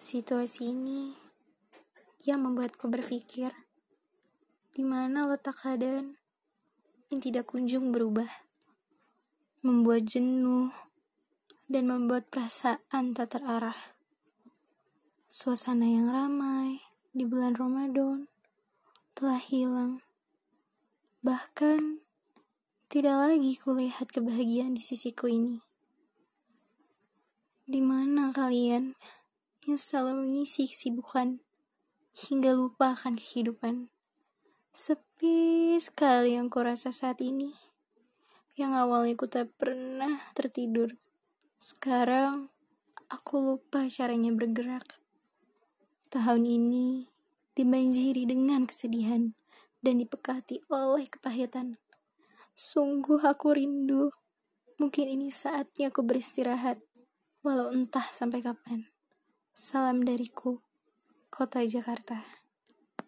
Situasi ini yang membuatku berpikir, di mana letak keadaan yang tidak kunjung berubah, membuat jenuh dan membuat perasaan tak terarah. Suasana yang ramai di bulan Ramadan telah hilang. Bahkan tidak lagi kulihat kebahagiaan di sisiku ini. Di mana kalian? Yang selalu mengisi kesibukan hingga lupa akan kehidupan. Sepi sekali yang kurasa saat ini. Yang awalnya ku tak pernah tertidur. Sekarang aku lupa caranya bergerak. Tahun ini dibanjiri dengan kesedihan dan dipekati oleh kepahitan. Sungguh aku rindu. Mungkin ini saatnya aku beristirahat, walau entah sampai kapan. Salam dariku, Kota Jakarta.